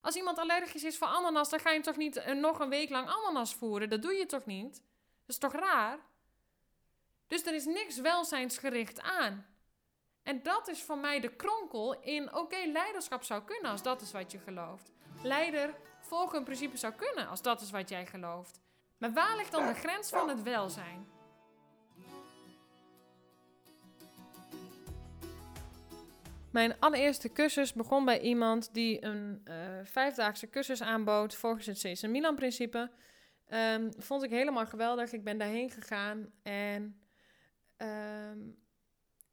Als iemand allergisch is voor ananas, dan ga je hem toch niet eh, nog een week lang ananas voeren? Dat doe je toch niet? Dat is toch raar? Dus er is niks welzijnsgericht aan. En dat is voor mij de kronkel in, oké, leiderschap zou kunnen als dat is wat je gelooft. Leider volgen een principe zou kunnen als dat is wat jij gelooft. Maar waar ligt dan de grens van het welzijn? Mijn allereerste cursus begon bij iemand die een uh, vijfdaagse cursus aanbood volgens het Cesar Milan principe. Um, vond ik helemaal geweldig. Ik ben daarheen gegaan en um,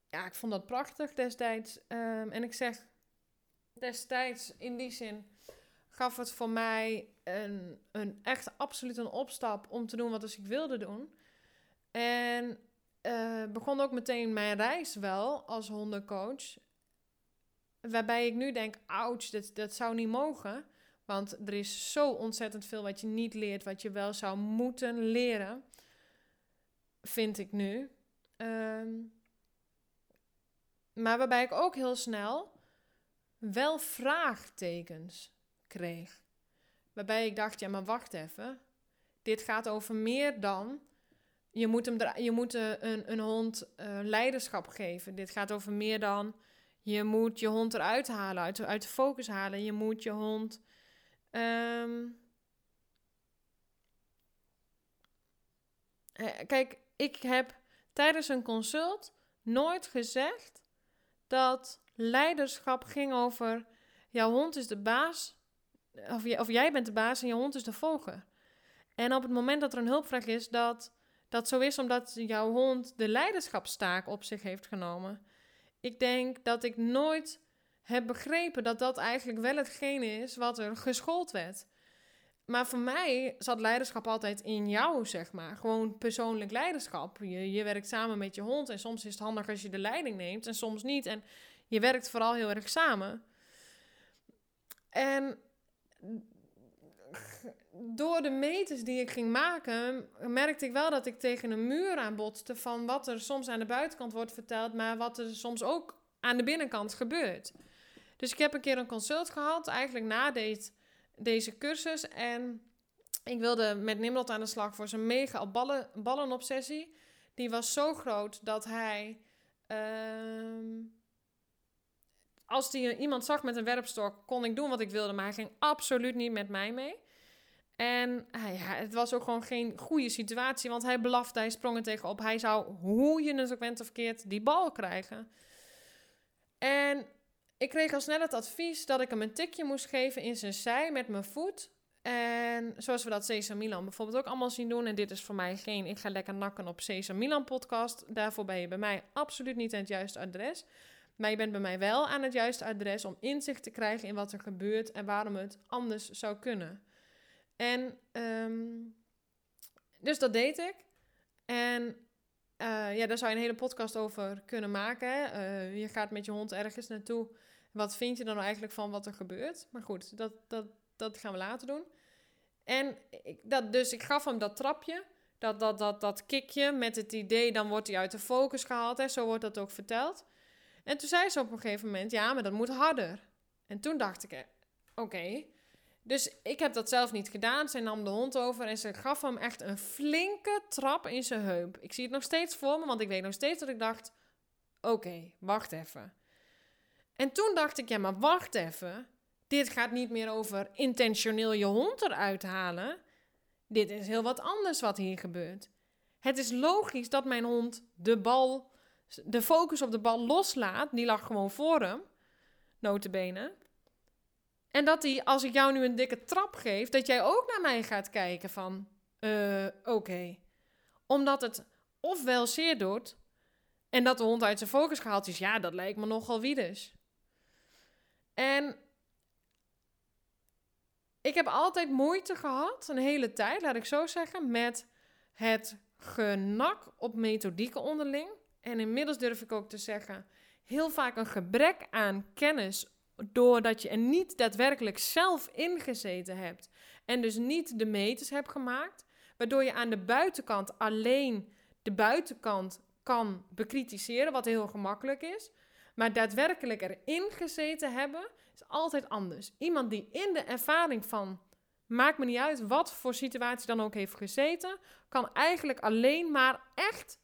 ja, ik vond dat prachtig destijds. Um, en ik zeg destijds in die zin gaf het voor mij een, een echt absoluut een opstap om te doen wat dus ik wilde doen. En uh, begon ook meteen mijn reis wel als hondencoach. Waarbij ik nu denk, ouch, dat, dat zou niet mogen. Want er is zo ontzettend veel wat je niet leert, wat je wel zou moeten leren. Vind ik nu. Um, maar waarbij ik ook heel snel wel vraagtekens kreeg. Waarbij ik dacht, ja, maar wacht even. Dit gaat over meer dan. Je moet, hem je moet een, een hond uh, leiderschap geven. Dit gaat over meer dan. Je moet je hond eruit halen, uit, uit de focus halen. Je moet je hond. Um, kijk, ik heb tijdens een consult nooit gezegd dat leiderschap ging over jouw hond is de baas, of, of jij bent de baas en je hond is de volger. En op het moment dat er een hulpvraag is, dat dat zo is omdat jouw hond de leiderschapstaak op zich heeft genomen. Ik denk dat ik nooit heb begrepen dat dat eigenlijk wel hetgene is wat er geschoold werd. Maar voor mij zat leiderschap altijd in jou, zeg maar. Gewoon persoonlijk leiderschap. Je, je werkt samen met je hond en soms is het handig als je de leiding neemt en soms niet. En je werkt vooral heel erg samen. En door de meters die ik ging maken, merkte ik wel dat ik tegen een muur aanbotste van wat er soms aan de buitenkant wordt verteld, maar wat er soms ook aan de binnenkant gebeurt. Dus ik heb een keer een consult gehad, eigenlijk na deze cursus. En ik wilde met Nimrod aan de slag voor zijn mega ballen, ballenobsessie. Die was zo groot dat hij. Uh, als hij iemand zag met een werpstok, kon ik doen wat ik wilde. Maar hij ging absoluut niet met mij mee. En ja, het was ook gewoon geen goede situatie. Want hij belafte, hij sprong er tegenop. Hij zou, hoe je het ook bent of verkeerd, die bal krijgen. En ik kreeg al snel het advies dat ik hem een tikje moest geven in zijn zij met mijn voet. En zoals we dat Cesar Milan bijvoorbeeld ook allemaal zien doen. En dit is voor mij geen ik ga lekker nakken op Cesar Milan podcast. Daarvoor ben je bij mij absoluut niet aan het juiste adres. Maar je bent bij mij wel aan het juiste adres om inzicht te krijgen in wat er gebeurt en waarom het anders zou kunnen. En um, dus dat deed ik. En uh, ja, daar zou je een hele podcast over kunnen maken. Uh, je gaat met je hond ergens naartoe. Wat vind je dan nou eigenlijk van wat er gebeurt? Maar goed, dat, dat, dat gaan we later doen. En ik, dat, dus ik gaf hem dat trapje, dat, dat, dat, dat kikje met het idee, dan wordt hij uit de focus gehaald. Hè? Zo wordt dat ook verteld. En toen zei ze op een gegeven moment, ja, maar dat moet harder. En toen dacht ik, eh, oké. Dus ik heb dat zelf niet gedaan. Zij nam de hond over en ze gaf hem echt een flinke trap in zijn heup. Ik zie het nog steeds voor me, want ik weet nog steeds dat ik dacht: oké, wacht even. En toen dacht ik: ja, maar wacht even. Dit gaat niet meer over intentioneel je hond eruit halen. Dit is heel wat anders wat hier gebeurt. Het is logisch dat mijn hond de bal, de focus op de bal loslaat. Die lag gewoon voor hem, notabene. En dat hij, als ik jou nu een dikke trap geef, dat jij ook naar mij gaat kijken van, uh, oké. Omdat het ofwel zeer doet en dat de hond uit zijn focus gehaald is, ja, dat lijkt me nogal wiedes. En ik heb altijd moeite gehad, een hele tijd, laat ik zo zeggen, met het genak op methodieken onderling. En inmiddels durf ik ook te zeggen, heel vaak een gebrek aan kennis doordat je er niet daadwerkelijk zelf ingezeten hebt en dus niet de meters hebt gemaakt, waardoor je aan de buitenkant alleen de buitenkant kan bekritiseren, wat heel gemakkelijk is, maar daadwerkelijk erin gezeten hebben, is altijd anders. Iemand die in de ervaring van, maakt me niet uit wat voor situatie dan ook heeft gezeten, kan eigenlijk alleen maar echt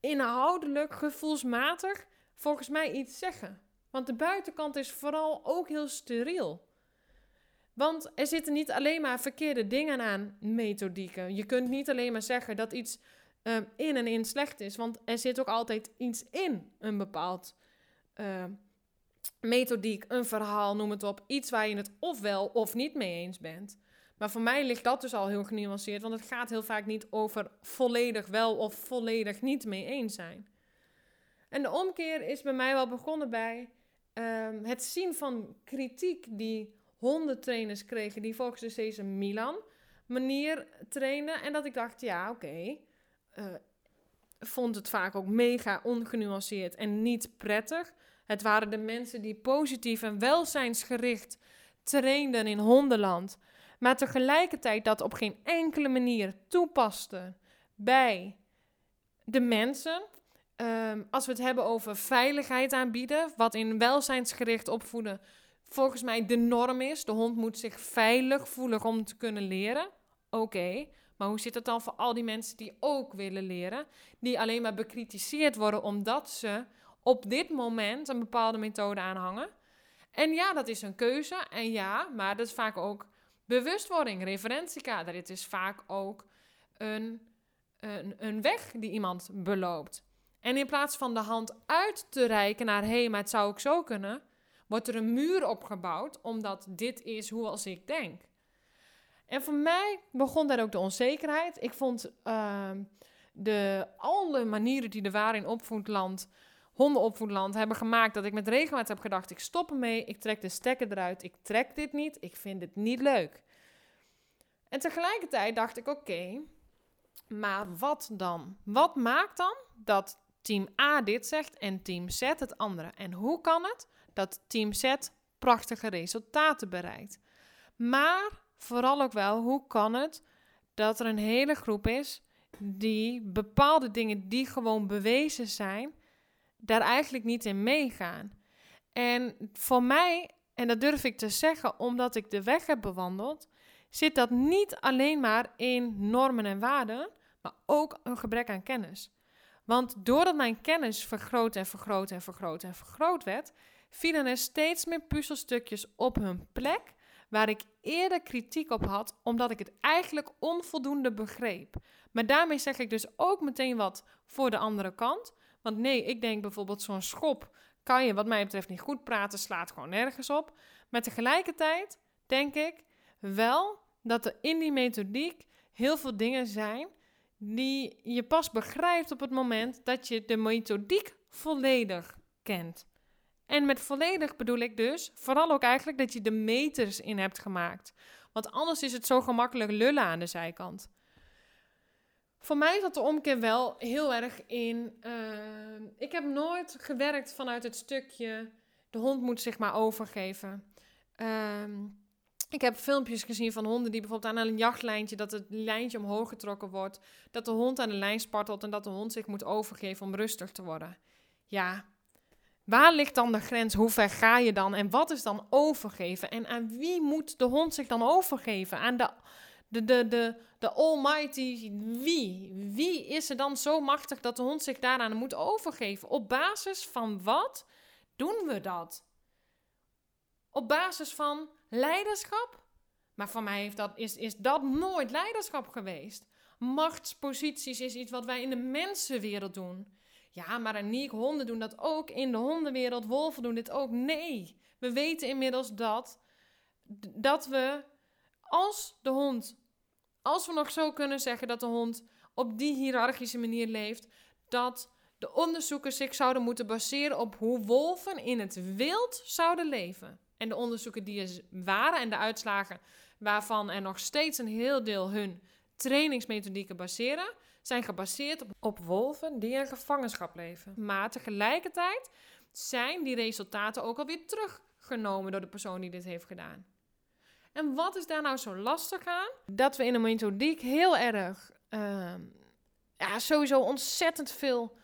inhoudelijk, gevoelsmatig, volgens mij iets zeggen. Want de buitenkant is vooral ook heel steriel. Want er zitten niet alleen maar verkeerde dingen aan methodieken. Je kunt niet alleen maar zeggen dat iets uh, in en in slecht is. Want er zit ook altijd iets in een bepaald uh, methodiek, een verhaal, noem het op. Iets waar je het ofwel of niet mee eens bent. Maar voor mij ligt dat dus al heel genuanceerd. Want het gaat heel vaak niet over volledig wel of volledig niet mee eens zijn. En de omkeer is bij mij wel begonnen bij um, het zien van kritiek die hondentrainers kregen die volgens de deze Milan manier trainen. En dat ik dacht, ja, oké. Okay, uh, vond het vaak ook mega ongenuanceerd en niet prettig. Het waren de mensen die positief en welzijnsgericht trainden in hondenland. Maar tegelijkertijd dat op geen enkele manier toepasten bij de mensen. Um, als we het hebben over veiligheid aanbieden, wat in welzijnsgericht opvoeden volgens mij de norm is. De hond moet zich veilig voelen om te kunnen leren. Oké, maar hoe zit het dan voor al die mensen die ook willen leren? Die alleen maar bekritiseerd worden omdat ze op dit moment een bepaalde methode aanhangen. En ja, dat is een keuze. En ja, maar dat is vaak ook bewustwording, referentiekader. Het is vaak ook een, een, een weg die iemand beloopt. En in plaats van de hand uit te reiken naar hé, maar het zou ook zo kunnen, wordt er een muur opgebouwd, omdat dit is hoe als ik denk. En voor mij begon daar ook de onzekerheid. Ik vond uh, de, alle manieren die er waren in opvoedland, hondenopvoedland, hebben gemaakt dat ik met regelmaat heb gedacht: ik stop ermee, ik trek de stekker eruit, ik trek dit niet, ik vind het niet leuk. En tegelijkertijd dacht ik: oké, maar wat dan? Wat maakt dan dat team A dit zegt en team Z het andere? En hoe kan het dat Team Z prachtige resultaten bereikt. Maar vooral ook wel, hoe kan het dat er een hele groep is die bepaalde dingen die gewoon bewezen zijn, daar eigenlijk niet in meegaan. En voor mij, en dat durf ik te zeggen omdat ik de weg heb bewandeld, zit dat niet alleen maar in normen en waarden, maar ook een gebrek aan kennis. Want doordat mijn kennis vergroot en vergroot en vergroot en vergroot werd, vielen er steeds meer puzzelstukjes op hun plek waar ik eerder kritiek op had, omdat ik het eigenlijk onvoldoende begreep. Maar daarmee zeg ik dus ook meteen wat voor de andere kant. Want nee, ik denk bijvoorbeeld zo'n schop kan je wat mij betreft niet goed praten, slaat gewoon nergens op. Maar tegelijkertijd denk ik wel dat er in die methodiek heel veel dingen zijn die je pas begrijpt op het moment dat je de methodiek volledig kent. En met volledig bedoel ik dus vooral ook eigenlijk dat je de meters in hebt gemaakt. Want anders is het zo gemakkelijk lullen aan de zijkant. Voor mij zat de omkeer wel heel erg in. Uh, ik heb nooit gewerkt vanuit het stukje. De hond moet zich maar overgeven. Uh, ik heb filmpjes gezien van honden die bijvoorbeeld aan een jachtlijntje, dat het lijntje omhoog getrokken wordt, dat de hond aan de lijn spartelt en dat de hond zich moet overgeven om rustig te worden. Ja, Waar ligt dan de grens? Hoe ver ga je dan? En wat is dan overgeven? En aan wie moet de hond zich dan overgeven? Aan de, de, de, de, de almighty wie? Wie is er dan zo machtig dat de hond zich daaraan moet overgeven? Op basis van wat doen we dat? Op basis van leiderschap? Maar voor mij heeft dat, is, is dat nooit leiderschap geweest. Machtsposities is iets wat wij in de mensenwereld doen. Ja, maar Aniek, honden doen dat ook. In de hondenwereld, wolven doen dit ook. Nee, we weten inmiddels dat, dat we, als de hond, als we nog zo kunnen zeggen dat de hond op die hiërarchische manier leeft, dat de onderzoekers zich zouden moeten baseren op hoe wolven in het wild zouden leven. En de onderzoeken die er waren en de uitslagen waarvan er nog steeds een heel deel hun trainingsmethodieken baseren, zijn gebaseerd op, wolven die in gevangenschap leven. Maar tegelijkertijd zijn die resultaten ook alweer teruggenomen door de persoon die dit heeft gedaan. En wat is daar nou zo lastig aan? Dat we in een methodiek heel erg, uh, ja, sowieso ontzettend veel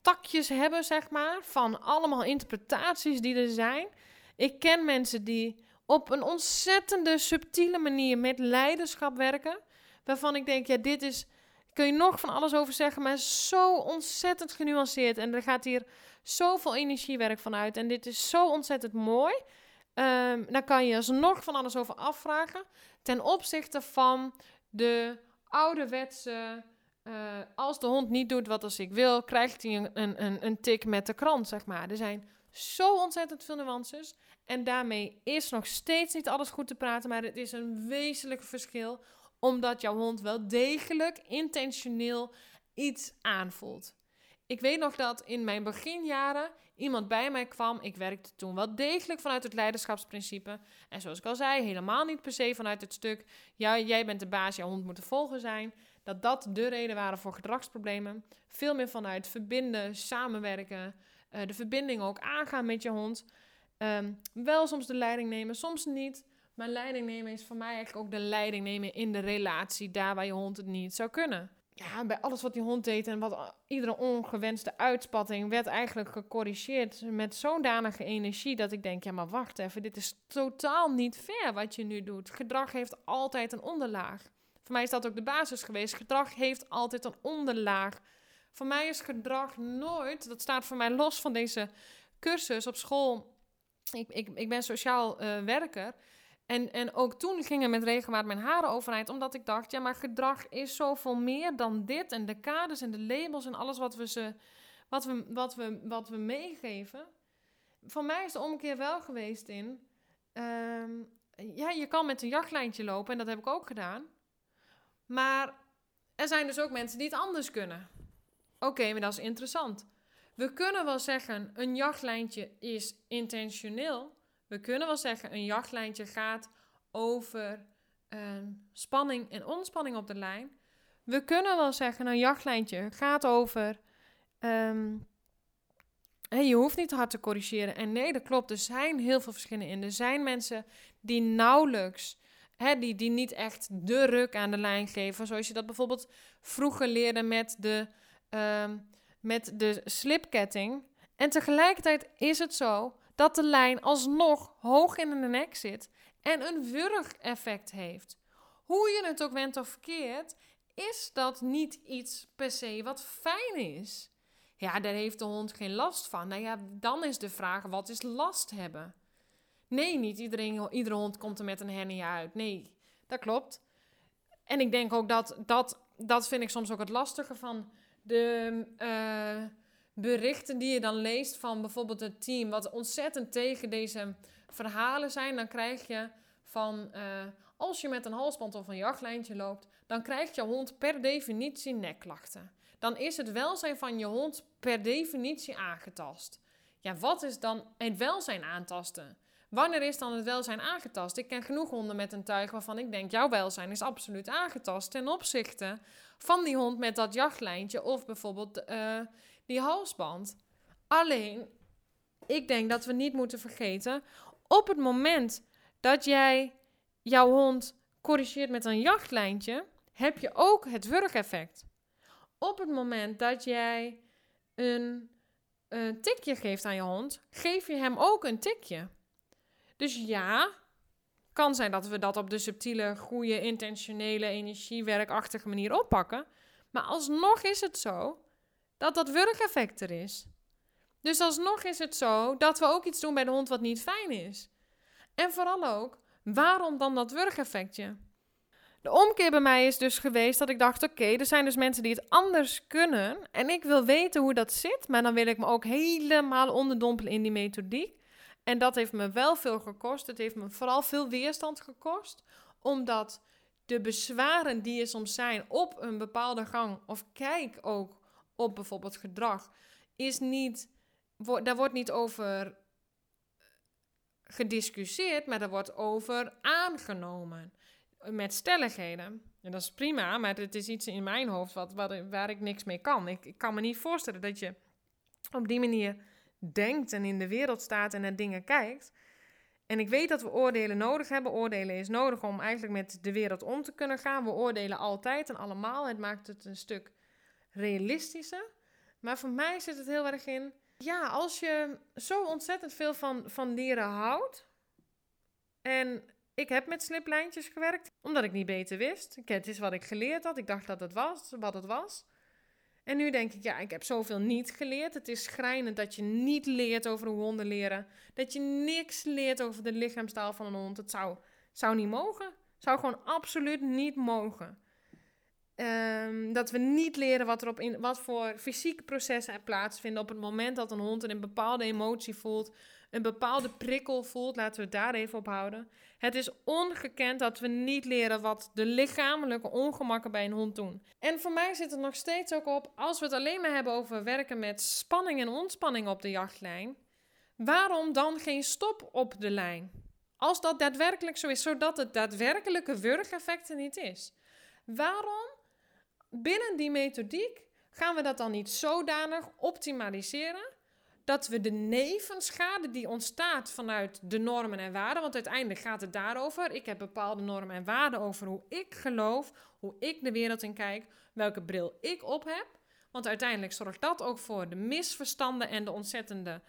takjes hebben, zeg maar, van allemaal interpretaties die er zijn. Ik ken mensen die op een ontzettende subtiele manier met leiderschap werken. Waarvan ik denk, ja, dit is. Kun je nog van alles over zeggen, maar zo ontzettend genuanceerd. En er gaat hier zoveel energiewerk van uit. En dit is zo ontzettend mooi. Um, daar kan je alsnog van alles over afvragen. Ten opzichte van de ouderwetse. Uh, als de hond niet doet wat als ik wil, krijgt hij een, een, een tik met de krant, zeg maar. Er zijn zo ontzettend veel nuances. En daarmee is nog steeds niet alles goed te praten, maar het is een wezenlijk verschil. Omdat jouw hond wel degelijk intentioneel iets aanvoelt. Ik weet nog dat in mijn beginjaren iemand bij mij kwam. Ik werkte toen wel degelijk vanuit het leiderschapsprincipe. En zoals ik al zei, helemaal niet per se vanuit het stuk. Ja, jij bent de baas, jouw hond moet te volgen zijn. Dat dat de reden waren voor gedragsproblemen. Veel meer vanuit verbinden, samenwerken. Uh, de verbinding ook aangaan met je hond. Um, wel soms de leiding nemen, soms niet. Maar leiding nemen is voor mij eigenlijk ook de leiding nemen in de relatie, daar waar je hond het niet zou kunnen ja, bij alles wat die hond deed en wat iedere ongewenste uitspatting werd eigenlijk gecorrigeerd met zo'n danige energie dat ik denk, ja maar wacht even, dit is totaal niet fair wat je nu doet. Gedrag heeft altijd een onderlaag. Voor mij is dat ook de basis geweest. Gedrag heeft altijd een onderlaag. Voor mij is gedrag nooit, dat staat voor mij los van deze cursus op school. Ik, ik, ik ben sociaal uh, werker. En, en ook toen gingen met regelmaat mijn haren overeind, omdat ik dacht, ja, maar gedrag is zoveel meer dan dit. En de kaders en de labels en alles wat we, ze, wat we, wat we, wat we meegeven. Voor mij is de omkeer wel geweest in, ehm, ja, je kan met een jachtlijntje lopen en dat heb ik ook gedaan. Maar er zijn dus ook mensen die het anders kunnen. Oké, maar dat is interessant. We kunnen wel zeggen, een jachtlijntje is intentioneel. We kunnen wel zeggen, een jachtlijntje gaat over uh, spanning en ontspanning op de lijn. We kunnen wel zeggen, een jachtlijntje gaat over. Um, je hoeft niet hard te corrigeren. En nee, dat klopt. Er zijn heel veel verschillen in. Er zijn mensen die nauwelijks, die, die niet echt de ruk aan de lijn geven. Zoals je dat bijvoorbeeld vroeger leerde met de, uh, met de slipketting. En tegelijkertijd is het zo dat de lijn alsnog hoog in de nek zit en een wurgeffect heeft. Hoe je het ook went of verkeerd, is dat niet iets per se wat fijn is. Ja, daar heeft de hond geen last van. Nou ja, dan is de vraag: wat is last hebben? Nee, niet iedereen, iedere hond komt er met een hernia uit. Nee, dat klopt. En ik denk ook dat, dat, dat vind ik soms ook het lastige van de, uh, berichten die je dan leest van bijvoorbeeld het team, wat ontzettend tegen deze verhalen zijn, dan krijg je van uh, als je met een halsband of een jachtlijntje loopt, dan krijgt je hond per definitie nekklachten. Dan is het welzijn van je hond per definitie aangetast. Ja, wat is dan het welzijn aantasten? Wanneer is dan het welzijn aangetast? Ik ken genoeg honden met een tuig waarvan ik denk: jouw welzijn is absoluut aangetast ten opzichte van die hond met dat jachtlijntje of bijvoorbeeld uh, die halsband. Alleen, ik denk dat we niet moeten vergeten, op het moment dat jij jouw hond corrigeert met een jachtlijntje, heb je ook het wurgeffect. Op het moment dat jij een, een tikje geeft aan je hond, geef je hem ook een tikje. Dus ja, kan zijn dat we dat op de subtiele, goede, intentionele, energiewerkachtige manier oppakken. Maar alsnog is het zo dat dat wurgeffect er is. Dus alsnog is het zo dat we ook iets doen bij de hond wat niet fijn is. En vooral ook, waarom dan dat wurgeffectje? De omkeer bij mij is dus geweest dat ik dacht: oké, er zijn dus mensen die het anders kunnen. En ik wil weten hoe dat zit, maar dan wil ik me ook helemaal onderdompelen in die methodiek. En dat heeft me wel veel gekost. Het heeft me vooral veel weerstand gekost, omdat de bezwaren die er soms zijn op een bepaalde gang, of kijk ook op bijvoorbeeld gedrag, is niet, daar wordt niet over gediscussieerd, maar daar wordt over aangenomen. Met stelligheden. En dat is prima, maar het is iets in mijn hoofd wat, wat, waar ik niks mee kan. Ik, ik kan me niet voorstellen dat je op die manier denkt en in de wereld staat en naar dingen kijkt. En ik weet dat we oordelen nodig hebben. Oordelen is nodig om eigenlijk met de wereld om te kunnen gaan. We oordelen altijd en allemaal. Het maakt het een stuk realistischer. Maar voor mij zit het heel erg in. ja, als je zo ontzettend veel van, van dieren houdt. En ik heb met sliplijntjes gewerkt, omdat ik niet beter wist. Het is wat ik geleerd had. Ik dacht dat het was wat het was. En nu denk ik, ja, ik heb zoveel niet geleerd. Het is schrijnend dat je niet leert over hoe honden leren. Dat je niks leert over de lichaamstaal van een hond. Het zou, zou niet mogen. Zou gewoon absoluut niet mogen. Ehm, dat we niet leren wat, er op in, wat voor fysieke processen er plaatsvinden op het moment dat een hond een bepaalde emotie voelt, een bepaalde prikkel voelt. Laten we het daar even op houden. Het is ongekend dat we niet leren wat de lichamelijke ongemakken bij een hond doen. En voor mij zit het nog steeds ook op, als we het alleen maar hebben over werken met spanning en ontspanning op de jachtlijn, waarom dan geen stop op de lijn? Als dat daadwerkelijk zo is, zodat het daadwerkelijke wurgeffect er niet is. Waarom binnen die methodiek gaan we dat dan niet zodanig optimaliseren dat we de nevenschade die ontstaat vanuit de normen en waarden, want uiteindelijk gaat het daarover. Ik heb bepaalde normen en waarden over hoe ik geloof, hoe ik de wereld in kijk, welke bril ik op heb. Want uiteindelijk zorgt dat ook voor de misverstanden en de ontzettende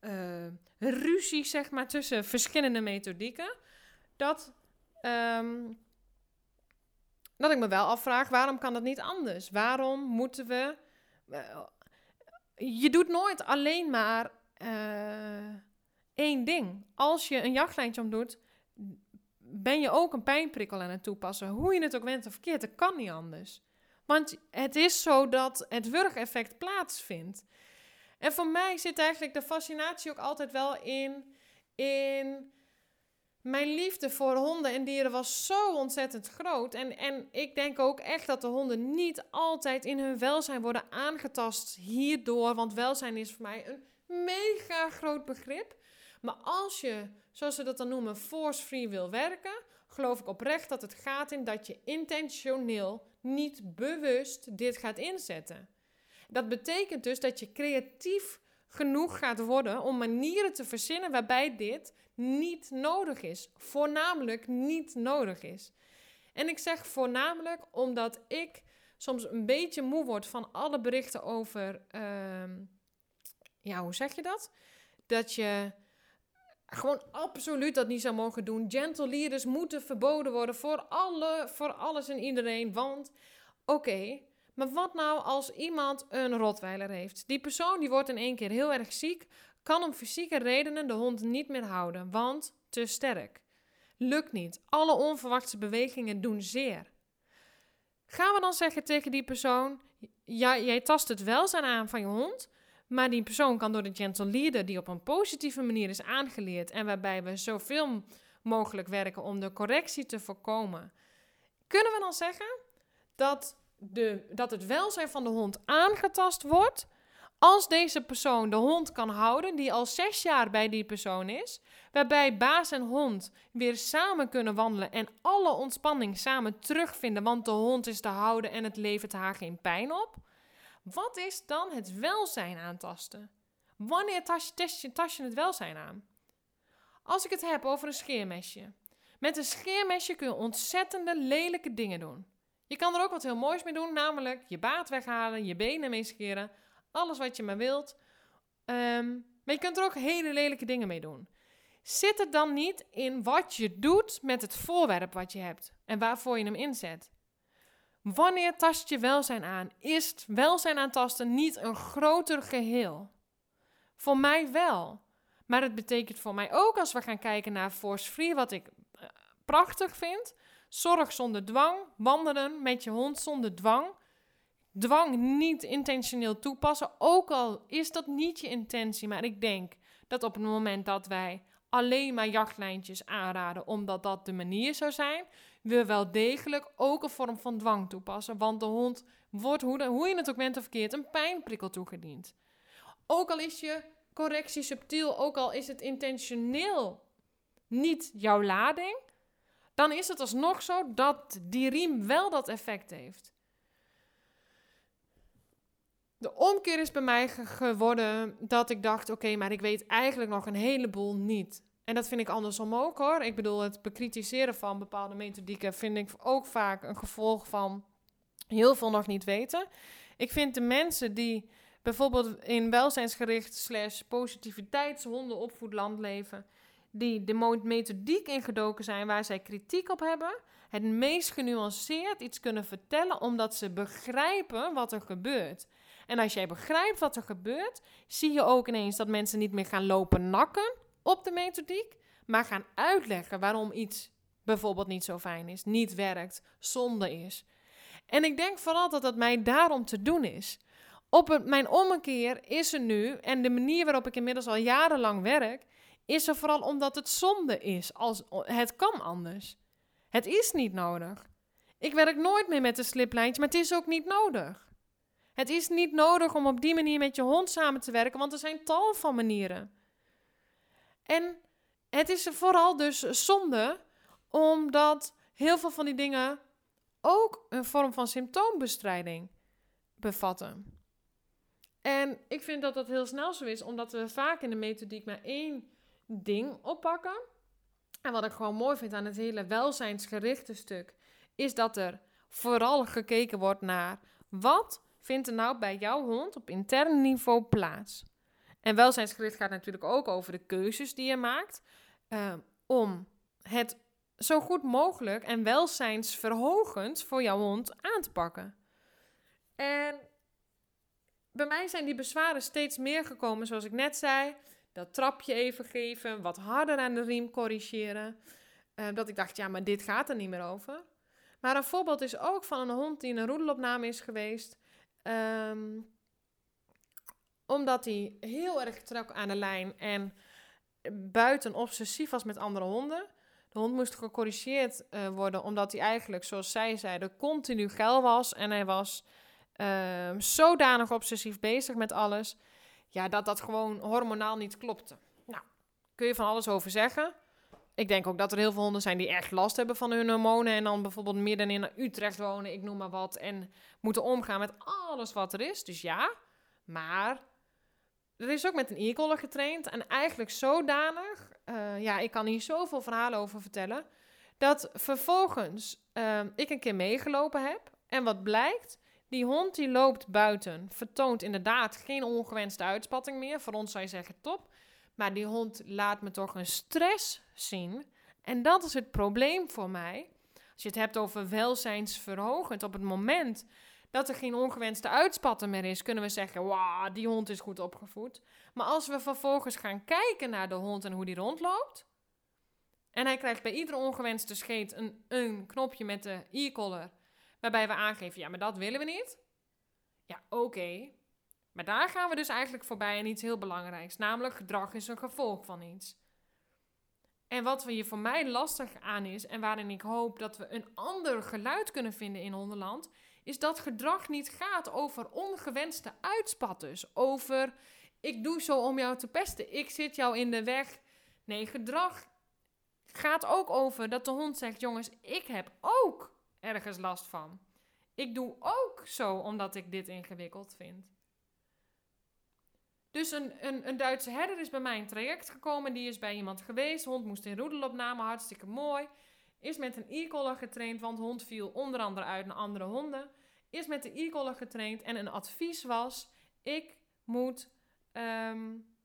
uh, ruzie, zeg maar, tussen verschillende methodieken. Dat, ehm, dat ik me wel afvraag, waarom kan dat niet anders? Waarom moeten we je doet nooit alleen maar uh, één ding. Als je een jachtlijntje omdoet, ben je ook een pijnprikkel aan het toepassen. Hoe je het ook went of verkeerd, dat kan niet anders. Want het is zo dat het wurgeffect plaatsvindt. En voor mij zit eigenlijk de fascinatie ook altijd wel in, in mijn liefde voor honden en dieren was zo ontzettend groot. En, en ik denk ook echt dat de honden niet altijd in hun welzijn worden aangetast hierdoor. Want welzijn is voor mij een mega groot begrip. Maar als je, zoals ze dat dan noemen, force-free wil werken, geloof ik oprecht dat het gaat in dat je intentioneel, niet bewust dit gaat inzetten. Dat betekent dus dat je creatief genoeg gaat worden om manieren te verzinnen waarbij dit niet nodig is. Voornamelijk niet nodig is. En ik zeg voornamelijk omdat ik soms een beetje moe word van alle berichten over. Ehm, ja, hoe zeg je dat? Dat je gewoon absoluut dat niet zou mogen doen. Gentle leaders moeten verboden worden voor, alle, voor alles en iedereen. Want, oké, maar wat nou als iemand een rotweiler heeft? Die persoon die wordt in één keer heel erg ziek, kan om fysieke redenen de hond niet meer houden, want te sterk. Lukt niet. Alle onverwachte bewegingen doen zeer. Gaan we dan zeggen tegen die persoon: ja, jij tast het welzijn aan van je hond, maar die persoon kan door de gentle leader, die op een positieve manier is aangeleerd en waarbij we zoveel mogelijk werken om de correctie te voorkomen, kunnen we dan zeggen dat, de, dat het welzijn van de hond aangetast wordt als deze persoon de hond kan houden, die al zes jaar bij die persoon is, waarbij baas en hond weer samen kunnen wandelen en alle ontspanning samen terugvinden, want de hond is te houden en het levert haar geen pijn op. Wat is dan het welzijn aantasten? Wanneer tas je het welzijn aan? Als ik het heb over een scheermesje. Met een scheermesje kun je ontzettende lelijke dingen doen. Je kan er ook wat heel moois mee doen, namelijk je baard weghalen, je benen mee scheren alles wat je maar wilt. Ehm, maar je kunt er ook hele lelijke dingen mee doen. Zit het dan niet in wat je doet met het voorwerp wat je hebt en waarvoor je hem inzet? Wanneer tast je welzijn aan? Is welzijn aantasten niet een groter geheel? Voor mij wel. Maar het betekent voor mij ook als we gaan kijken naar force free, wat ik eh, prachtig vind. Zorg zonder dwang, wandelen met je hond zonder dwang dwang niet intentioneel toepassen. Ook al is dat niet je intentie. Maar ik denk dat op het moment dat wij alleen maar jachtlijntjes aanraden, omdat dat de manier zou zijn, we wel degelijk ook een vorm van dwang toepassen. Want de hond wordt, hoe, je het ook bent of verkeerd, een pijnprikkel toegediend. Ook al is je correctie subtiel, ook al is het intentioneel niet jouw lading, dan is het alsnog zo dat die riem wel dat effect heeft. De omkeer is bij mij geworden dat ik dacht: oké, maar ik weet eigenlijk nog een heleboel niet. En dat vind ik andersom ook hoor. Ik bedoel, het bekritiseren van bepaalde methodieken vind ik ook vaak een gevolg van heel veel nog niet weten. Ik vind de mensen die bijvoorbeeld in welzijnsgericht slash positiviteitshondenopvoedland leven, die de methodiek ingedoken zijn waar zij kritiek op hebben, het meest genuanceerd iets kunnen vertellen omdat ze begrijpen wat er gebeurt. En als jij begrijpt wat er gebeurt, zie je ook ineens dat mensen niet meer gaan lopen nakken op de methodiek, maar gaan uitleggen waarom iets bijvoorbeeld niet zo fijn is, niet werkt, zonde is. En ik denk vooral dat dat mij daarom te doen is. Op het, mijn ommekeer is er nu, en de manier waarop ik inmiddels al jarenlang werk, is er vooral omdat het zonde is. Als, het kan anders. Het is niet nodig. Ik werk nooit meer met een sliplijntje, maar het is ook niet nodig. Het is niet nodig om op die manier met je hond samen te werken, want er zijn tal van manieren. En het is vooral dus zonde, omdat heel veel van die dingen ook een vorm van symptoombestrijding bevatten. En ik vind dat dat heel snel zo is, omdat we vaak in de methodiek maar één ding oppakken. En wat ik gewoon mooi vind aan het hele welzijnsgerichte stuk, is dat er vooral gekeken wordt naar wat vindt er nou bij jouw hond op intern niveau plaats. En welzijnsgericht gaat natuurlijk ook over de keuzes die je maakt uh, om het zo goed mogelijk en welzijnsverhogend voor jouw hond aan te pakken. En bij mij zijn die bezwaren steeds meer gekomen, zoals ik net zei. Dat trapje even geven, wat harder aan de riem corrigeren. Uh, dat ik dacht, ja, maar dit gaat er niet meer over. Maar een voorbeeld is ook van een hond die in een roedelopname is geweest. Um, omdat hij heel erg trok aan de lijn en buiten obsessief was met andere honden. De hond moest gecorrigeerd uh, worden omdat hij eigenlijk, zoals zij zeiden, continu geil was. En hij was uh, zodanig obsessief bezig met alles. Ja, dat dat gewoon hormonaal niet klopte. Nou, kun je van alles over zeggen. Ik denk ook dat er heel veel honden zijn die echt last hebben van hun hormonen. En dan bijvoorbeeld midden in Utrecht wonen, ik noem maar wat. En moeten omgaan met alles wat er is. Dus ja, maar er is ook met een e-collar getraind. En eigenlijk zodanig, uh, ja, ik kan hier zoveel verhalen over vertellen. Dat vervolgens uh, ik een keer meegelopen heb. En wat blijkt, die hond die loopt buiten, vertoont inderdaad geen ongewenste uitspatting meer. Voor ons zou je zeggen top. Maar die hond laat me toch een stress zien. En dat is het probleem voor mij. Als je het hebt over welzijnsverhogend, op het moment dat er geen ongewenste uitspatten meer is, kunnen we zeggen: Wauw, die hond is goed opgevoed. Maar als we vervolgens gaan kijken naar de hond en hoe die rondloopt. En hij krijgt bij iedere ongewenste scheet een, een knopje met de e-collar. Waarbij we aangeven: ja, maar dat willen we niet. Ja, oké. Maar daar gaan we dus eigenlijk voorbij aan iets heel belangrijks. Namelijk gedrag is een gevolg van iets. En wat hier voor mij lastig aan is, en waarin ik hoop dat we een ander geluid kunnen vinden in Hondenland, is dat gedrag niet gaat over ongewenste uitspatters. Over ik doe zo om jou te pesten, ik zit jou in de weg. Nee, gedrag gaat ook over dat de hond zegt: jongens, ik heb ook ergens last van. Ik doe ook zo omdat ik dit ingewikkeld vind. Dus een, een, een Duitse herder is bij mij een traject gekomen. Die is bij iemand geweest. Hond moest in roedelopname, hartstikke mooi. Is met een e-collar getraind, want hond viel onder andere uit naar andere honden. Is met de e-collar getraind en een advies was: ik moet um,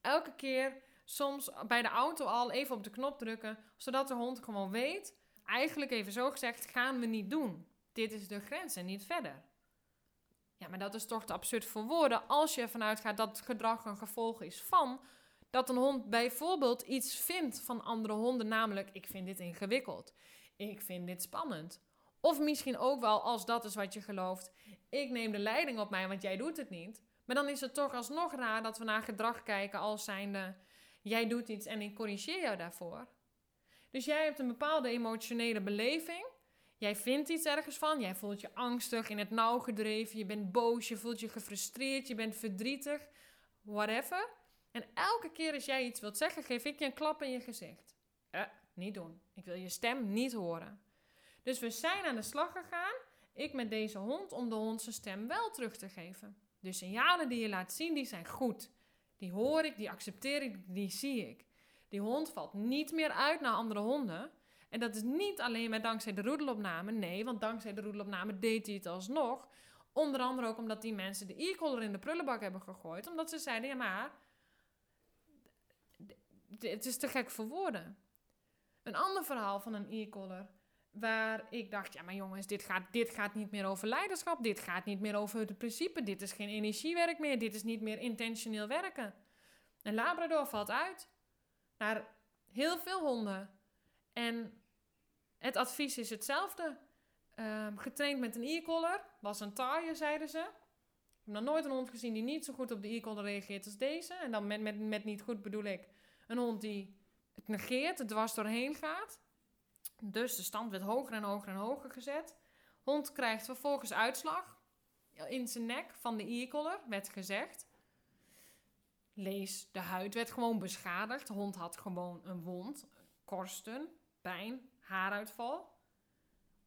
elke keer soms bij de auto al even op de knop drukken, zodat de hond gewoon weet. Eigenlijk even zo gezegd, gaan we niet doen. Dit is de grens en niet verder. Ja, maar dat is toch te absurd voor woorden als je ervan uitgaat dat gedrag een gevolg is van dat een hond bijvoorbeeld iets vindt van andere honden, namelijk ik vind dit ingewikkeld, ik vind dit spannend. Of misschien ook wel, als dat is wat je gelooft, ik neem de leiding op mij, want jij doet het niet. Maar dan is het toch alsnog raar dat we naar gedrag kijken als zijnde, jij doet iets en ik corrigeer jou daarvoor. Dus jij hebt een bepaalde emotionele beleving Jij vindt iets ergens van, jij voelt je angstig, in het nauw gedreven, je bent boos, je voelt je gefrustreerd, je bent verdrietig, whatever. En elke keer als jij iets wilt zeggen, geef ik je een klap in je gezicht. Eh, niet doen. Ik wil je stem niet horen. Dus we zijn aan de slag gegaan, ik met deze hond, om de hond zijn stem wel terug te geven. De signalen die je laat zien, die zijn goed. Die hoor ik, die accepteer ik, die zie ik. Die hond valt niet meer uit naar andere honden. En dat is niet alleen maar dankzij de roedelopname. Nee, want dankzij de roedelopname deed hij het alsnog. Onder andere ook omdat die mensen de e-collar in de prullenbak hebben gegooid. Omdat ze zeiden, ja maar, het is te gek voor woorden. Een ander verhaal van een e-collar waar ik dacht, ja maar jongens, dit gaat, dit gaat niet meer over leiderschap, dit gaat niet meer over het principe, dit is geen energiewerk meer, dit is niet meer intentioneel werken. En Labrador valt uit naar heel veel honden. En het advies is hetzelfde. Um, getraind met een e-collar, was een taille, zeiden ze. Ik heb nog nooit een hond gezien die niet zo goed op de e-collar reageert als deze. En dan met, met, met niet goed bedoel ik een hond die het negeert, het dwars doorheen gaat. Dus de stand werd hoger en hoger en hoger gezet. Hond krijgt vervolgens uitslag in zijn nek van de e-collar, werd gezegd. Lees, de huid werd gewoon beschadigd. De hond had gewoon een wond, korsten, pijn, haaruitval.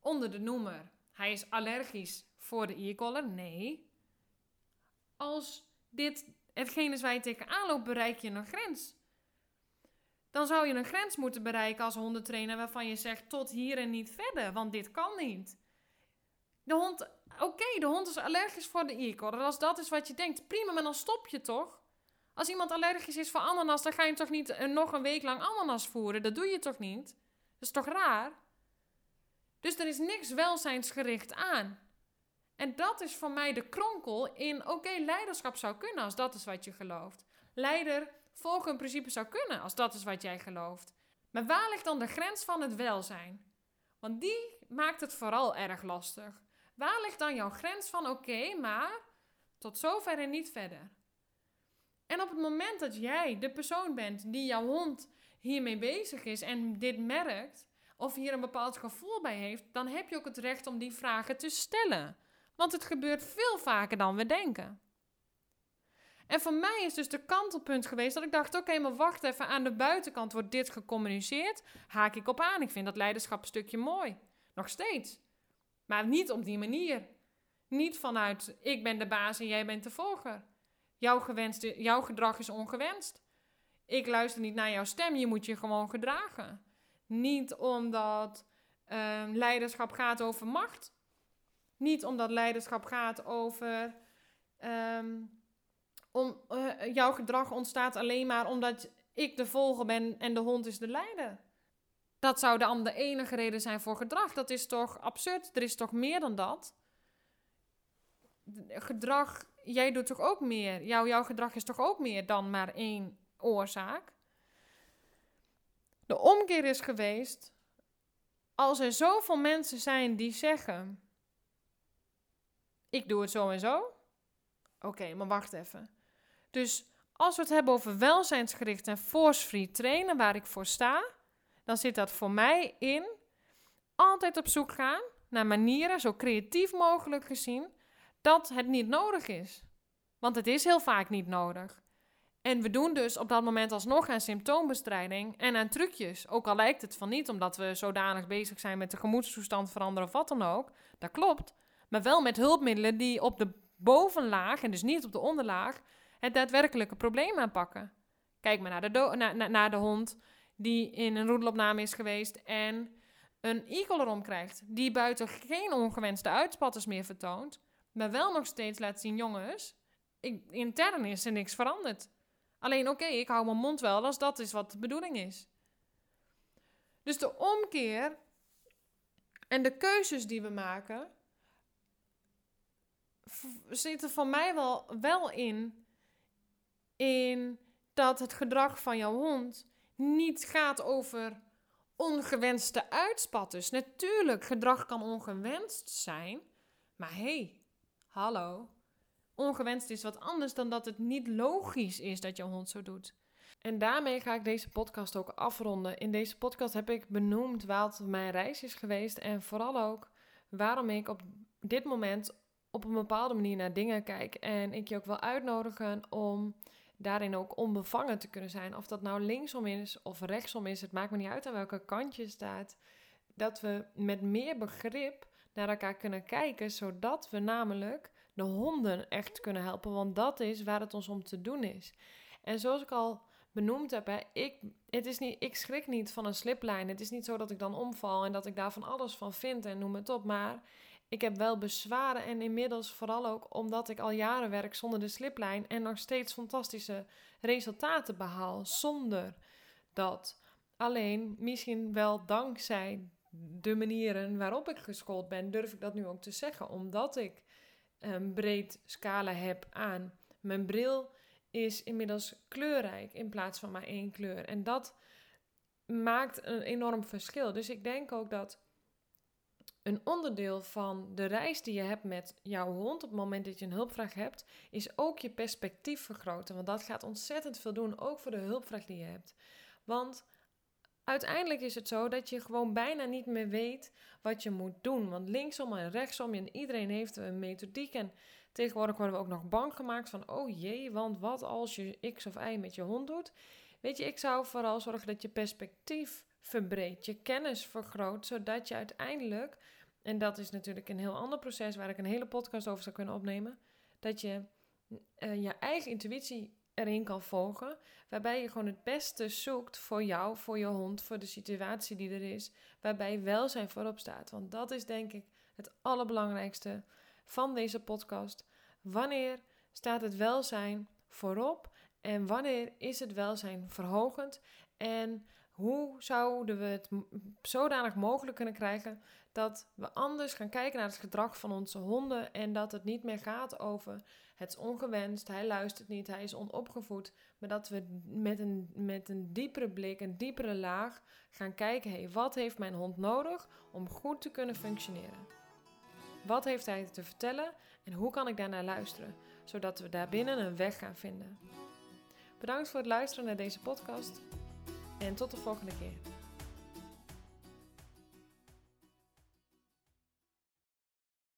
Onder de noemer, hij is allergisch voor de e-collar. Nee. Als dit hetgeen is waar je tegenaan loopt, bereik je een grens. Dan zou je een grens moeten bereiken als hondentrainer waarvan je zegt tot hier en niet verder, want dit kan niet. De hond, oké, de hond is allergisch voor de e-collar. Als dat is wat je denkt, prima, maar dan stop je toch? Als iemand allergisch is voor ananas, dan ga je toch niet nog een week lang ananas voeren? Dat doe je toch niet? Is toch raar? Dus er is niks welzijnsgericht aan. En dat is voor mij de kronkel in, oké, leiderschap zou kunnen als dat is wat je gelooft. Leider volgen een principe zou kunnen als dat is wat jij gelooft. Maar waar ligt dan de grens van het welzijn? Want die maakt het vooral erg lastig. Waar ligt dan jouw grens van oké, maar tot zover en niet verder? En op het moment dat jij de persoon bent die jouw hond hiermee bezig is en dit merkt, of hier een bepaald gevoel bij heeft, dan heb je ook het recht om die vragen te stellen. Want het gebeurt veel vaker dan we denken. En voor mij is dus de kantelpunt geweest dat ik dacht: oké, maar wacht even, aan de buitenkant wordt dit gecommuniceerd. Haak ik op aan. Ik vind dat leiderschap een stukje mooi. Nog steeds. Maar niet op die manier. Niet vanuit ik ben de baas en jij bent de volger. Jouw, gewenste, jouw gedrag is ongewenst. Ik luister niet naar jouw stem, je moet je gewoon gedragen. Niet omdat uh, leiderschap gaat over macht. Niet omdat leiderschap gaat over. Um, om, uh, jouw gedrag ontstaat alleen maar omdat ik de volger ben en de hond is de leider. Dat zou dan de enige reden zijn voor gedrag. Dat is toch absurd? Er is toch meer dan dat? Gedrag, jij doet toch ook meer? Jouw, jouw gedrag is toch ook meer dan maar één oorzaak? De omkeer is geweest, als er zoveel mensen zijn die zeggen: Ik doe het zo en zo. Oké, maar wacht even. Dus als we het hebben over welzijnsgericht en force-free trainen, waar ik voor sta, dan zit dat voor mij in altijd op zoek gaan naar manieren, zo creatief mogelijk gezien, dat het niet nodig is. Want het is heel vaak niet nodig. En we doen dus op dat moment alsnog aan symptoombestrijding en aan trucjes. Ook al lijkt het van niet, omdat we zodanig bezig zijn met de gemoedstoestand veranderen of wat dan ook. Dat klopt. Maar wel met hulpmiddelen die op de bovenlaag, en dus niet op de onderlaag, het daadwerkelijke probleem aanpakken. Kijk maar naar de, naar, de hond die in een roedelopname is geweest en een e-collar omkrijgt. Die buiten geen ongewenste uitspatters meer vertoont, maar wel nog steeds laat zien: jongens, ik, intern is er niks veranderd. Alleen oké, ik hou mijn mond wel als dat is wat de bedoeling is. Dus de omkeer en de keuzes die we maken zitten voor mij wel, wel in in dat het gedrag van jouw hond niet gaat over ongewenste uitspatters. Natuurlijk, gedrag kan ongewenst zijn, maar hé, hey, hallo. Ongewenst is wat anders dan dat het niet logisch is dat jouw hond zo doet. En daarmee ga ik deze podcast ook afronden. In deze podcast heb ik benoemd wat mijn reis is geweest en vooral ook waarom ik op dit moment op een bepaalde manier naar dingen kijk. En ik je ook wil uitnodigen om daarin ook onbevangen te kunnen zijn. Of dat nou linksom is of rechtsom is, het maakt me niet uit aan welke kant je staat. Dat we met meer begrip naar elkaar kunnen kijken, zodat we namelijk de honden echt kunnen helpen. Want dat is waar het ons om te doen is. En zoals ik al benoemd heb, hè, ik, het is niet, ik schrik niet van een sliplijn. Het is niet zo dat ik dan omval en dat ik daar van alles van vind en noem het op. Maar ik heb wel bezwaren en inmiddels vooral ook omdat ik al jaren werk zonder de sliplijn en nog steeds fantastische resultaten behaal zonder dat. Alleen misschien wel dankzij de manieren waarop ik geschoold ben, durf ik dat nu ook te zeggen, omdat ik een breed scala heb aan. Mijn bril is inmiddels kleurrijk in plaats van maar één kleur. En dat maakt een enorm verschil. Dus ik denk ook dat een onderdeel van de reis die je hebt met jouw hond op het moment dat je een hulpvraag hebt, is ook je perspectief vergroten. Want dat gaat ontzettend veel doen, ook voor de hulpvraag die je hebt. Want uiteindelijk is het zo dat je gewoon bijna niet meer weet wat je moet doen. Want linksom en rechtsom, en iedereen heeft een methodiek. En tegenwoordig worden we ook nog bang gemaakt van, oh jee, want wat als je X of Y met je hond doet? Weet je, ik zou vooral zorgen dat je perspectief verbreedt, je kennis vergroot, zodat je uiteindelijk, en dat is natuurlijk een heel ander proces waar ik een hele podcast over zou kunnen opnemen, dat je uh, je eigen intuïtie erin kan volgen, waarbij je gewoon het beste zoekt voor jou, voor je hond, voor de situatie die er is, waarbij welzijn voorop staat. Want dat is denk ik het allerbelangrijkste van deze podcast. Wanneer staat het welzijn voorop en wanneer is het welzijn verhogend? En hoe zouden we het zodanig mogelijk kunnen krijgen dat we anders gaan kijken naar het gedrag van onze honden en dat het niet meer gaat over het is ongewenst, hij luistert niet, hij is onopgevoed, maar dat we met een, met een diepere blik, een diepere laag gaan kijken, hey, wat heeft mijn hond nodig om goed te kunnen functioneren? Wat heeft hij te vertellen en hoe kan ik daarnaar luisteren, zodat we daarbinnen een weg gaan vinden? Bedankt voor het luisteren naar deze podcast en tot de volgende keer.